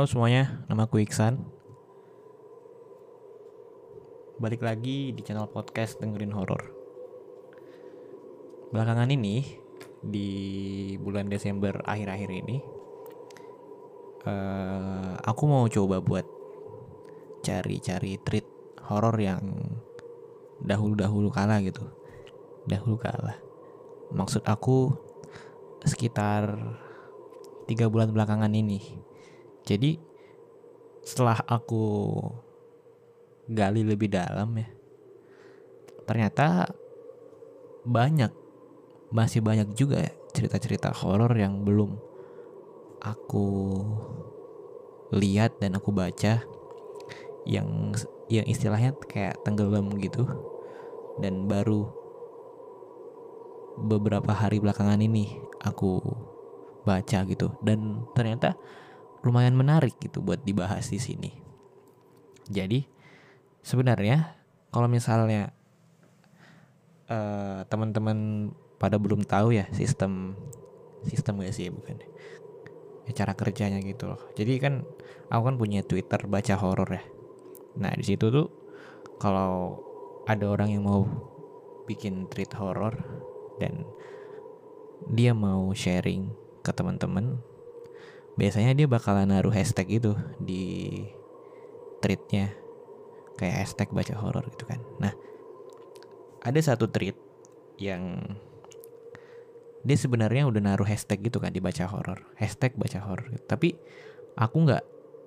Halo semuanya, nama aku Iksan. Balik lagi di channel podcast dengerin horor. Belakangan ini di bulan Desember akhir-akhir ini, uh, aku mau coba buat cari-cari treat horor yang dahulu-dahulu kala gitu. Dahulu kala. Maksud aku sekitar tiga bulan belakangan ini jadi setelah aku gali lebih dalam ya, ternyata banyak masih banyak juga ya cerita-cerita horor yang belum aku lihat dan aku baca yang yang istilahnya kayak tenggelam gitu dan baru beberapa hari belakangan ini aku baca gitu. Dan ternyata lumayan menarik gitu buat dibahas di sini. Jadi sebenarnya kalau misalnya uh, teman-teman pada belum tahu ya sistem sistem gak sih bukan ya cara kerjanya gitu loh. Jadi kan aku kan punya Twitter baca horor ya. Nah di situ tuh kalau ada orang yang mau bikin tweet horor dan dia mau sharing ke teman-teman biasanya dia bakalan naruh hashtag itu di tweetnya. Kayak hashtag baca horor gitu kan. Nah ada satu tweet yang dia sebenarnya udah naruh hashtag gitu kan di baca horor. Hashtag baca horor gitu. tapi aku nggak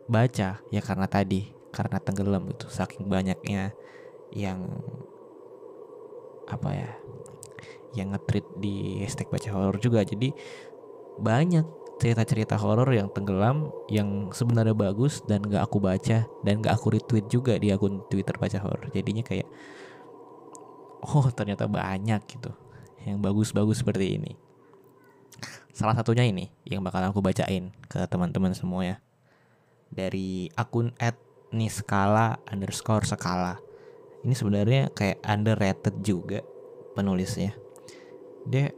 baca ya karena tadi karena tenggelam gitu. Saking banyaknya yang apa ya yang nge-tweet di hashtag baca horor juga. Jadi banyak cerita-cerita horor yang tenggelam yang sebenarnya bagus dan gak aku baca dan gak aku retweet juga di akun Twitter baca horor. Jadinya kayak oh ternyata banyak gitu yang bagus-bagus seperti ini. Salah satunya ini yang bakal aku bacain ke teman-teman semua ya. Dari akun @niskala underscore skala. Ini sebenarnya kayak underrated juga penulisnya. Dia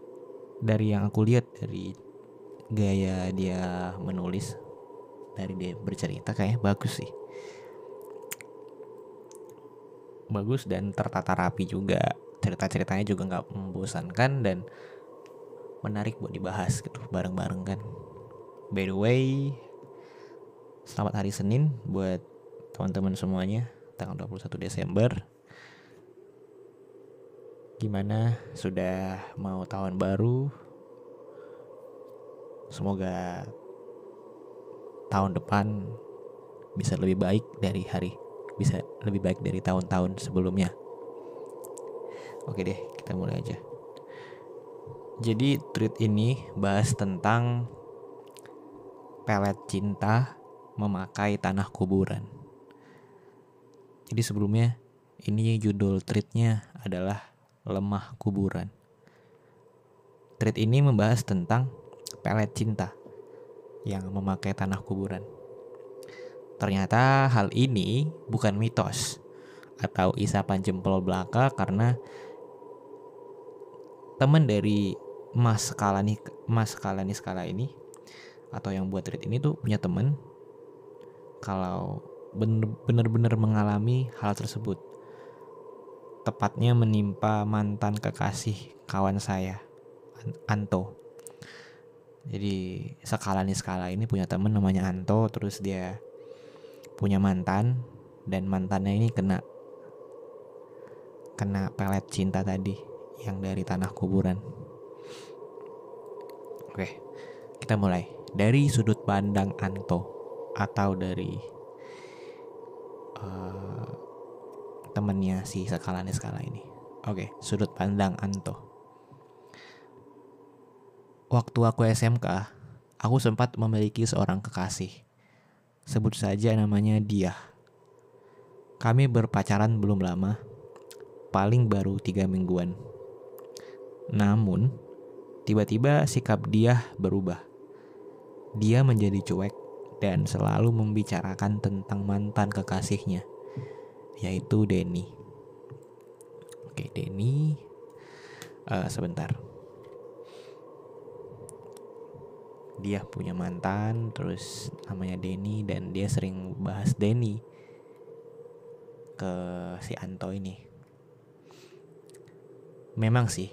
dari yang aku lihat dari gaya dia menulis dari dia bercerita kayak bagus sih. Bagus dan tertata rapi juga. Cerita-ceritanya juga nggak membosankan dan menarik buat dibahas gitu bareng-bareng kan. By the way selamat hari Senin buat teman-teman semuanya tanggal 21 Desember. Gimana? Sudah mau tahun baru Semoga tahun depan bisa lebih baik dari hari bisa lebih baik dari tahun-tahun sebelumnya. Oke deh, kita mulai aja. Jadi tweet ini bahas tentang pelet cinta memakai tanah kuburan. Jadi sebelumnya ini judul tweetnya adalah lemah kuburan. Tweet ini membahas tentang pelet cinta yang memakai tanah kuburan. Ternyata hal ini bukan mitos atau isapan jempol belaka karena teman dari Mas Kalani Mas Kalani skala ini atau yang buat tweet ini tuh punya temen kalau bener-bener mengalami hal tersebut tepatnya menimpa mantan kekasih kawan saya Anto jadi skala nih skala ini punya temen namanya Anto terus dia punya mantan dan mantannya ini kena kena pelet cinta tadi yang dari tanah kuburan. Oke kita mulai. Dari sudut pandang Anto atau dari uh, temennya si skala nih skala ini. Oke sudut pandang Anto Waktu aku SMK, aku sempat memiliki seorang kekasih. Sebut saja namanya dia. Kami berpacaran belum lama, paling baru tiga mingguan. Namun, tiba-tiba sikap dia berubah. Dia menjadi cuek dan selalu membicarakan tentang mantan kekasihnya, yaitu Denny. Oke, Denny. Uh, sebentar. Dia punya mantan terus namanya Denny dan dia sering bahas Denny ke si Anto ini. Memang sih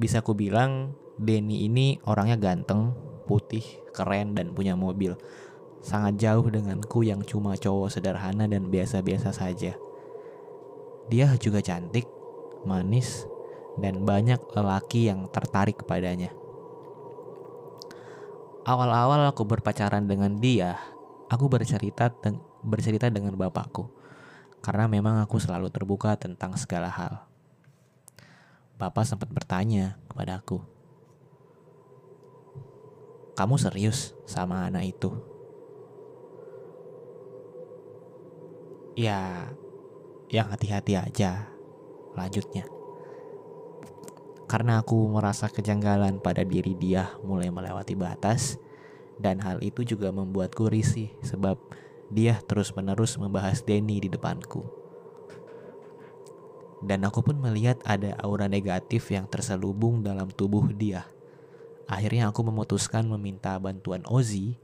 bisa ku bilang Denny ini orangnya ganteng putih keren dan punya mobil. Sangat jauh denganku yang cuma cowok sederhana dan biasa-biasa saja. Dia juga cantik manis dan banyak lelaki yang tertarik kepadanya Awal-awal aku berpacaran dengan dia, aku bercerita bercerita dengan bapakku. Karena memang aku selalu terbuka tentang segala hal. Bapak sempat bertanya kepada aku, "Kamu serius sama anak itu?" Ya, yang hati-hati aja. Lanjutnya. Karena aku merasa kejanggalan pada diri dia mulai melewati batas dan hal itu juga membuatku risih sebab dia terus-menerus membahas Denny di depanku. Dan aku pun melihat ada aura negatif yang terselubung dalam tubuh dia. Akhirnya aku memutuskan meminta bantuan Ozzy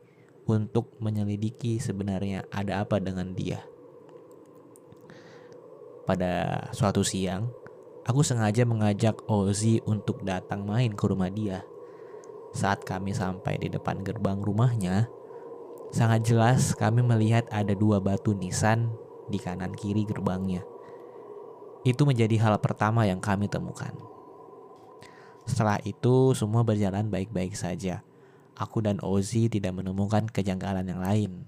untuk menyelidiki sebenarnya ada apa dengan dia. Pada suatu siang, Aku sengaja mengajak Ozzy untuk datang main ke rumah dia. Saat kami sampai di depan gerbang rumahnya, sangat jelas kami melihat ada dua batu nisan di kanan kiri gerbangnya. Itu menjadi hal pertama yang kami temukan. Setelah itu, semua berjalan baik-baik saja. Aku dan Ozzy tidak menemukan kejanggalan yang lain.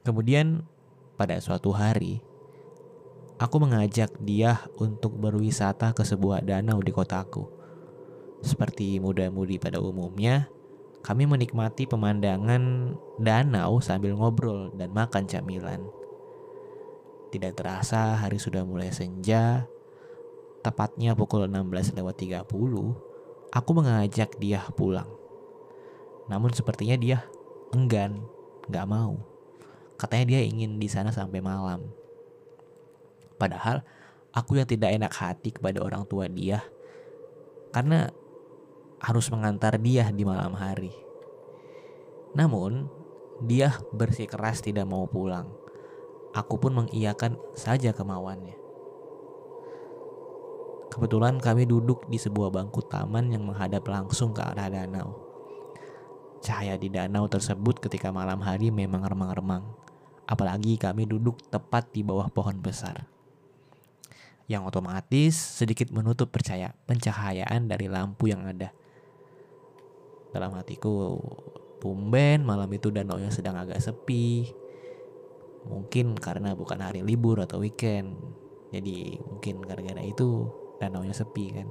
Kemudian, pada suatu hari, Aku mengajak dia untuk berwisata ke sebuah danau di kotaku. Seperti muda-mudi pada umumnya, kami menikmati pemandangan danau sambil ngobrol dan makan camilan. Tidak terasa hari sudah mulai senja. Tepatnya pukul 16.30, aku mengajak dia pulang. Namun sepertinya dia enggan, gak mau. Katanya dia ingin di sana sampai malam. Padahal aku yang tidak enak hati kepada orang tua dia karena harus mengantar dia di malam hari. Namun, dia bersikeras tidak mau pulang. Aku pun mengiyakan saja kemauannya. Kebetulan kami duduk di sebuah bangku taman yang menghadap langsung ke arah danau. Cahaya di danau tersebut ketika malam hari memang remang-remang. Apalagi kami duduk tepat di bawah pohon besar yang otomatis sedikit menutup percaya pencahayaan dari lampu yang ada. Dalam hatiku, tumben malam itu danau yang sedang agak sepi. Mungkin karena bukan hari libur atau weekend. Jadi mungkin gara-gara itu danau yang sepi kan.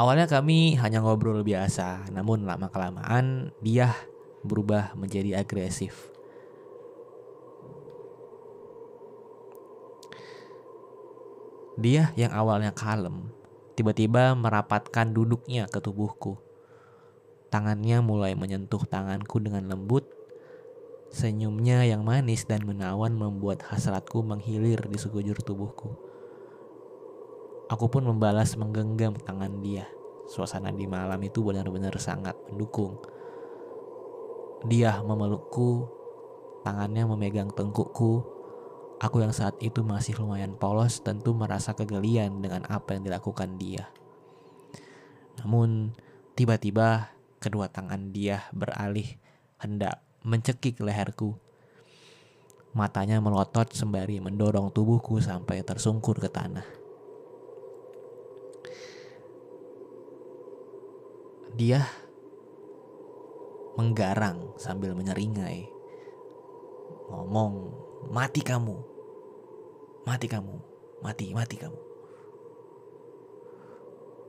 Awalnya kami hanya ngobrol biasa, namun lama-kelamaan dia berubah menjadi agresif. Dia yang awalnya kalem, tiba-tiba merapatkan duduknya ke tubuhku. Tangannya mulai menyentuh tanganku dengan lembut. Senyumnya yang manis dan menawan membuat hasratku menghilir di sekujur tubuhku. Aku pun membalas menggenggam tangan dia. Suasana di malam itu benar-benar sangat mendukung. Dia memelukku, tangannya memegang tengkukku, Aku yang saat itu masih lumayan polos tentu merasa kegelian dengan apa yang dilakukan dia. Namun, tiba-tiba kedua tangan dia beralih hendak mencekik leherku. Matanya melotot sembari mendorong tubuhku sampai tersungkur ke tanah. Dia menggarang sambil menyeringai. Ngomong mati kamu. Mati kamu. Mati, mati kamu.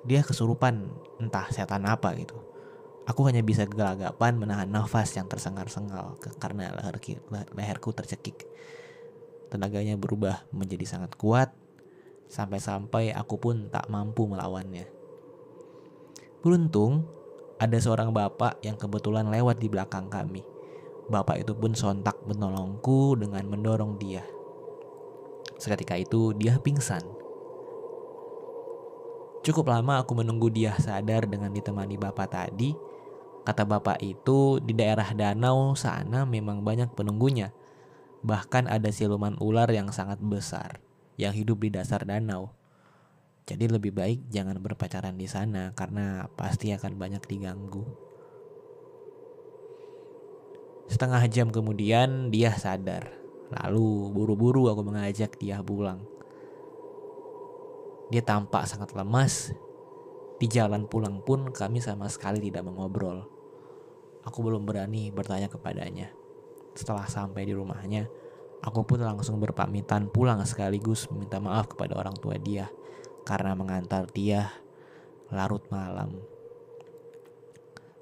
Dia kesurupan entah setan apa gitu. Aku hanya bisa gelagapan menahan nafas yang tersengal-sengal karena leher, leherku tercekik. Tenaganya berubah menjadi sangat kuat sampai-sampai aku pun tak mampu melawannya. Beruntung ada seorang bapak yang kebetulan lewat di belakang kami. Bapak itu pun sontak menolongku dengan mendorong dia. Seketika itu dia pingsan. Cukup lama aku menunggu dia sadar dengan ditemani bapak tadi. Kata bapak itu di daerah danau sana memang banyak penunggunya. Bahkan ada siluman ular yang sangat besar yang hidup di dasar danau. Jadi lebih baik jangan berpacaran di sana karena pasti akan banyak diganggu. Setengah jam kemudian dia sadar. Lalu buru-buru aku mengajak dia pulang. Dia tampak sangat lemas. Di jalan pulang pun kami sama sekali tidak mengobrol. Aku belum berani bertanya kepadanya. Setelah sampai di rumahnya, aku pun langsung berpamitan pulang sekaligus meminta maaf kepada orang tua dia karena mengantar dia larut malam.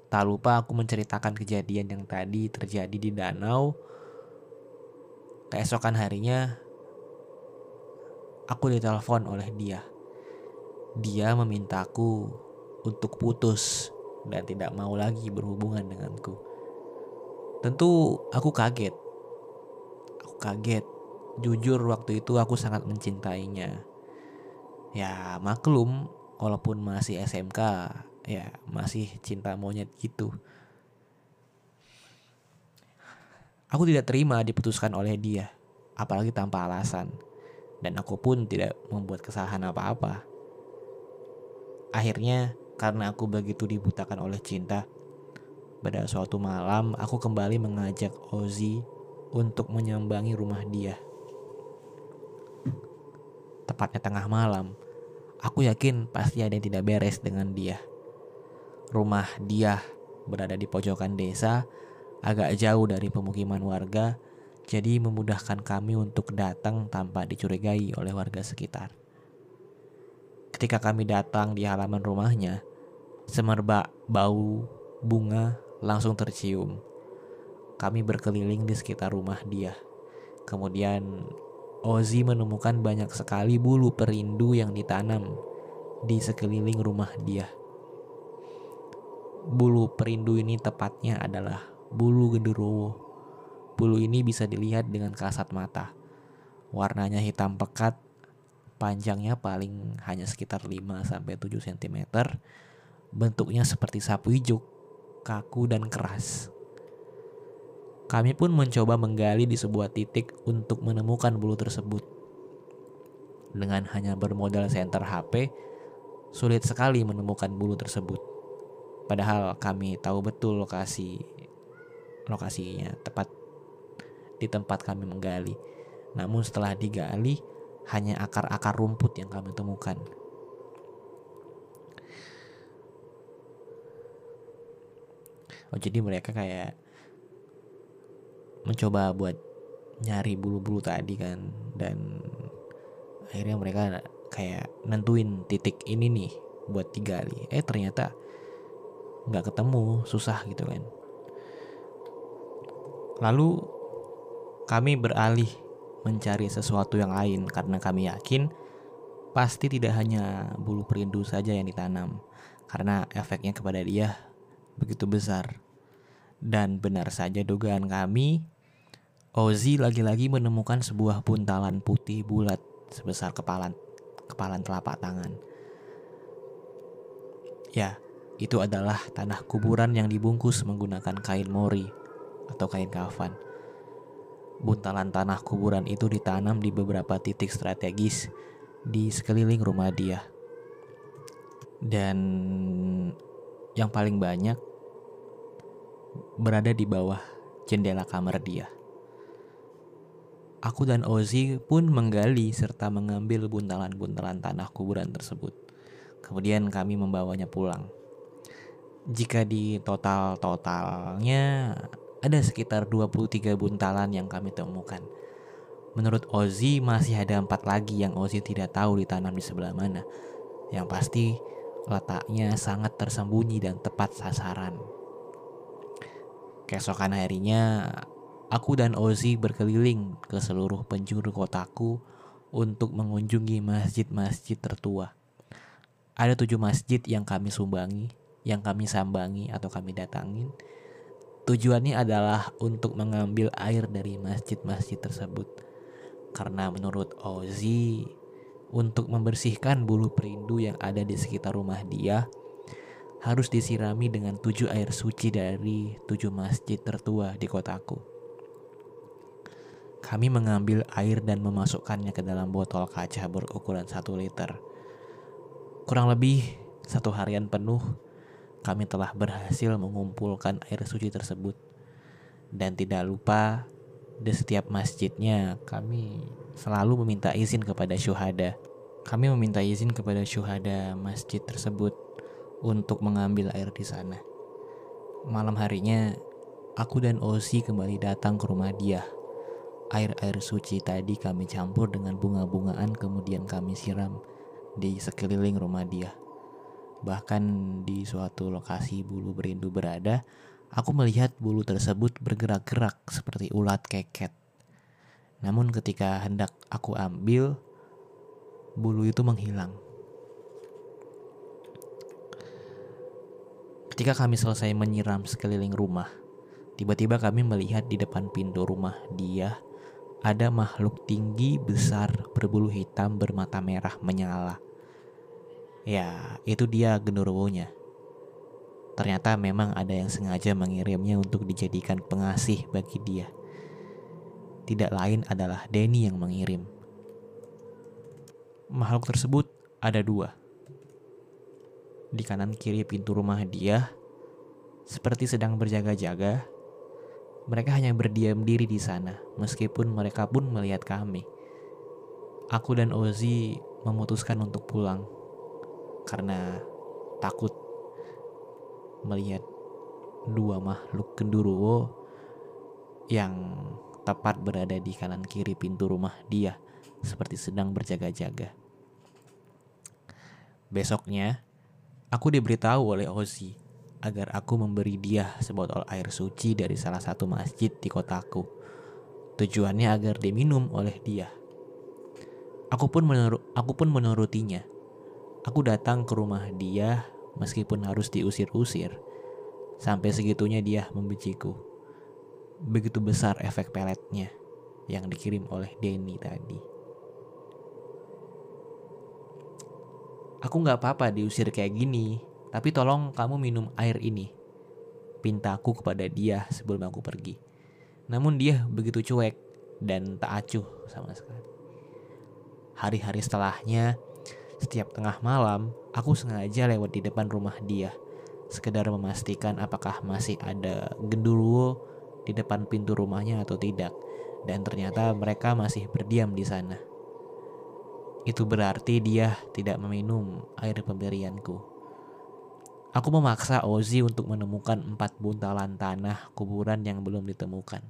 Tak lupa aku menceritakan kejadian yang tadi terjadi di danau. Keesokan harinya, aku ditelepon oleh dia. Dia memintaku untuk putus dan tidak mau lagi berhubungan denganku. Tentu aku kaget. Aku kaget. Jujur waktu itu aku sangat mencintainya. Ya maklum walaupun masih SMK ya masih cinta monyet gitu. Aku tidak terima diputuskan oleh dia, apalagi tanpa alasan. Dan aku pun tidak membuat kesalahan apa-apa. Akhirnya karena aku begitu dibutakan oleh cinta, pada suatu malam aku kembali mengajak Ozzy untuk menyambangi rumah dia. Tepatnya tengah malam, aku yakin pasti ada yang tidak beres dengan dia. Rumah dia berada di pojokan desa, agak jauh dari pemukiman warga, jadi memudahkan kami untuk datang tanpa dicurigai oleh warga sekitar. Ketika kami datang di halaman rumahnya, semerbak bau bunga langsung tercium. Kami berkeliling di sekitar rumah dia. Kemudian Ozzy menemukan banyak sekali bulu perindu yang ditanam di sekeliling rumah dia. Bulu perindu ini tepatnya adalah bulu genderuwo. Bulu ini bisa dilihat dengan kasat mata. Warnanya hitam pekat Panjangnya paling hanya sekitar 5 sampai 7 cm. Bentuknya seperti sapu ijuk, kaku dan keras. Kami pun mencoba menggali di sebuah titik untuk menemukan bulu tersebut. Dengan hanya bermodal senter HP, sulit sekali menemukan bulu tersebut. Padahal kami tahu betul lokasi lokasinya tepat di tempat kami menggali. Namun setelah digali, hanya akar-akar rumput yang kami temukan. Oh jadi mereka kayak mencoba buat nyari bulu-bulu tadi kan dan akhirnya mereka kayak nentuin titik ini nih buat digali. Eh ternyata nggak ketemu, susah gitu kan. Lalu kami beralih mencari sesuatu yang lain karena kami yakin pasti tidak hanya bulu perindu saja yang ditanam karena efeknya kepada dia begitu besar. Dan benar saja dugaan kami, Ozzy lagi-lagi menemukan sebuah buntalan putih bulat sebesar kepalan kepalan telapak tangan. Ya, itu adalah tanah kuburan yang dibungkus menggunakan kain mori atau kain kafan. Buntalan tanah kuburan itu ditanam di beberapa titik strategis di sekeliling rumah dia. Dan yang paling banyak berada di bawah jendela kamar dia. Aku dan Ozzy pun menggali serta mengambil buntalan-buntalan tanah kuburan tersebut. Kemudian kami membawanya pulang. Jika di total-totalnya ada sekitar 23 buntalan yang kami temukan. Menurut Ozzy masih ada empat lagi yang Ozzy tidak tahu ditanam di sebelah mana. Yang pasti letaknya sangat tersembunyi dan tepat sasaran. Keesokan harinya, aku dan Ozzy berkeliling ke seluruh penjuru kotaku untuk mengunjungi masjid-masjid tertua. Ada tujuh masjid yang kami sumbangi, yang kami sambangi atau kami datangin, Tujuannya adalah untuk mengambil air dari masjid-masjid tersebut. Karena menurut Ozi, untuk membersihkan bulu perindu yang ada di sekitar rumah dia harus disirami dengan tujuh air suci dari tujuh masjid tertua di kotaku. Kami mengambil air dan memasukkannya ke dalam botol kaca berukuran satu liter. Kurang lebih satu harian penuh, kami telah berhasil mengumpulkan air suci tersebut. Dan tidak lupa, di setiap masjidnya kami selalu meminta izin kepada syuhada. Kami meminta izin kepada syuhada masjid tersebut untuk mengambil air di sana. Malam harinya, aku dan Ozi kembali datang ke rumah dia. Air-air suci tadi kami campur dengan bunga-bungaan kemudian kami siram di sekeliling rumah dia. Bahkan di suatu lokasi bulu berindu berada, aku melihat bulu tersebut bergerak-gerak seperti ulat keket. Namun ketika hendak aku ambil, bulu itu menghilang. Ketika kami selesai menyiram sekeliling rumah, tiba-tiba kami melihat di depan pintu rumah dia ada makhluk tinggi besar berbulu hitam bermata merah menyala. Ya, itu dia genderuwonya. Ternyata memang ada yang sengaja mengirimnya untuk dijadikan pengasih bagi dia. Tidak lain adalah Denny yang mengirim. Makhluk tersebut ada dua di kanan kiri pintu rumah dia, seperti sedang berjaga-jaga. Mereka hanya berdiam diri di sana, meskipun mereka pun melihat kami. Aku dan Ozi memutuskan untuk pulang karena takut melihat dua makhluk genduruwo yang tepat berada di kanan kiri pintu rumah dia, seperti sedang berjaga-jaga. Besoknya, Aku diberitahu oleh Ozi agar aku memberi dia sebotol air suci dari salah satu masjid di kotaku. Tujuannya agar diminum oleh dia. Aku pun menurut aku pun menurutinya. Aku datang ke rumah dia meskipun harus diusir-usir. Sampai segitunya dia membenciku. Begitu besar efek peletnya yang dikirim oleh Denny tadi. Aku nggak apa-apa diusir kayak gini, tapi tolong kamu minum air ini. Pintaku kepada dia sebelum aku pergi. Namun dia begitu cuek dan tak acuh sama sekali. Hari-hari setelahnya, setiap tengah malam, aku sengaja lewat di depan rumah dia. Sekedar memastikan apakah masih ada genderuwo di depan pintu rumahnya atau tidak. Dan ternyata mereka masih berdiam di sana. Itu berarti dia tidak meminum air pemberianku. Aku memaksa Ozi untuk menemukan empat buntalan tanah kuburan yang belum ditemukan.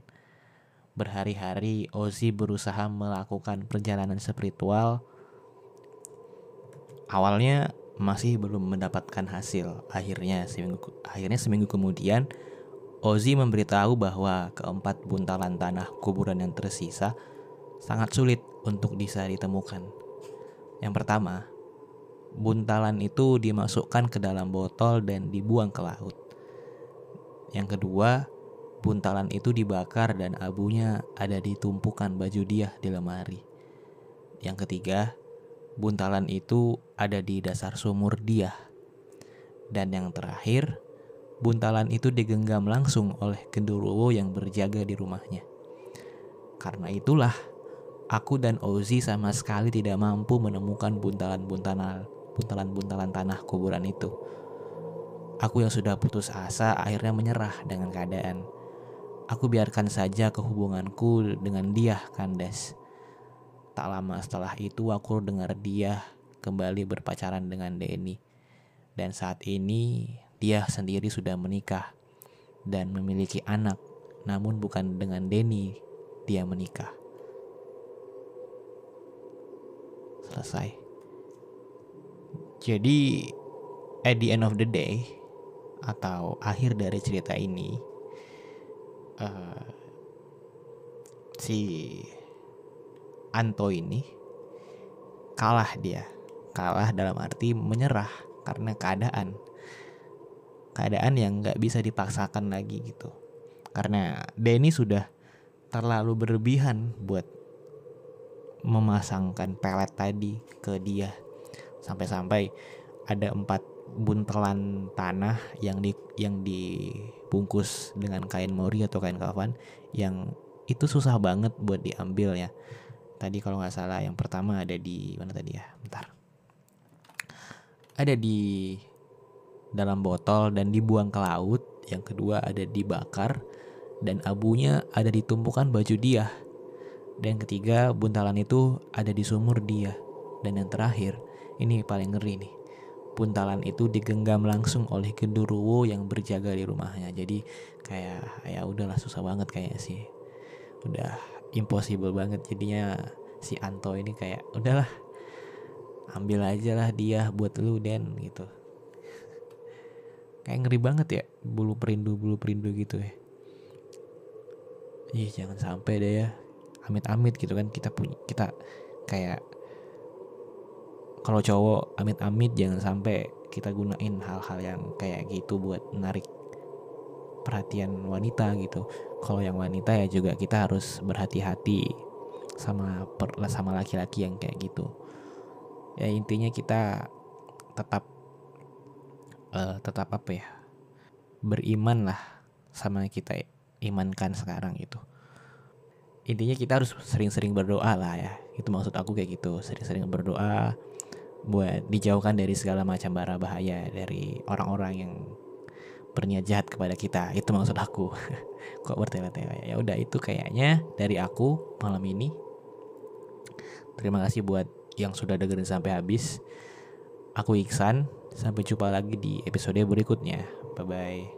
Berhari-hari Ozi berusaha melakukan perjalanan spiritual. Awalnya masih belum mendapatkan hasil. Akhirnya seminggu akhirnya seminggu kemudian Ozi memberitahu bahwa keempat buntalan tanah kuburan yang tersisa sangat sulit untuk bisa ditemukan. Yang pertama, buntalan itu dimasukkan ke dalam botol dan dibuang ke laut. Yang kedua, buntalan itu dibakar dan abunya ada di tumpukan baju dia di lemari. Yang ketiga, buntalan itu ada di dasar sumur dia. Dan yang terakhir, buntalan itu digenggam langsung oleh genderuwo yang berjaga di rumahnya. Karena itulah Aku dan Ozi sama sekali tidak mampu menemukan buntalan-buntalan buntalan-buntalan tanah kuburan itu. Aku yang sudah putus asa akhirnya menyerah dengan keadaan. Aku biarkan saja kehubunganku dengan dia kandas. Tak lama setelah itu aku dengar dia kembali berpacaran dengan Denny. Dan saat ini dia sendiri sudah menikah dan memiliki anak. Namun bukan dengan Denny dia menikah. selesai. Jadi at the end of the day atau akhir dari cerita ini uh, si Anto ini kalah dia. Kalah dalam arti menyerah karena keadaan. Keadaan yang nggak bisa dipaksakan lagi gitu. Karena Denny sudah terlalu berlebihan buat memasangkan pelet tadi ke dia. Sampai-sampai ada empat buntelan tanah yang di yang dibungkus dengan kain mori atau kain kafan yang itu susah banget buat diambil ya tadi kalau nggak salah yang pertama ada di mana tadi ya? Bentar. Ada di dalam botol dan dibuang ke laut. Yang kedua ada dibakar. Dan abunya ada di tumpukan baju dia. Dan yang ketiga buntalan itu ada di sumur dia. Dan yang terakhir ini paling ngeri nih. Buntalan itu digenggam langsung oleh genderuwo yang berjaga di rumahnya. Jadi kayak ya udahlah susah banget kayaknya sih. Udah impossible banget. Jadinya si Anto ini kayak udahlah ambil aja lah dia buat lu Den gitu. Kayak ngeri banget ya bulu perindu bulu perindu gitu ya. Ih jangan sampai deh ya. Amit-amit gitu kan kita punya kita kayak kalau cowok amit-amit jangan sampai kita gunain hal-hal yang kayak gitu buat menarik perhatian wanita gitu. Kalau yang wanita ya juga kita harus berhati-hati sama per, sama laki-laki yang kayak gitu. Ya intinya kita tetap uh, tetap apa ya? Beriman lah sama yang kita imankan sekarang itu. Intinya kita harus sering-sering berdoa lah ya. Itu maksud aku kayak gitu, sering-sering berdoa buat dijauhkan dari segala macam bara bahaya dari orang-orang yang berniat jahat kepada kita. Itu maksud aku. Kok bertele-tele? Ya udah itu kayaknya dari aku malam ini. Terima kasih buat yang sudah dengerin sampai habis. Aku Iksan sampai jumpa lagi di episode berikutnya. Bye bye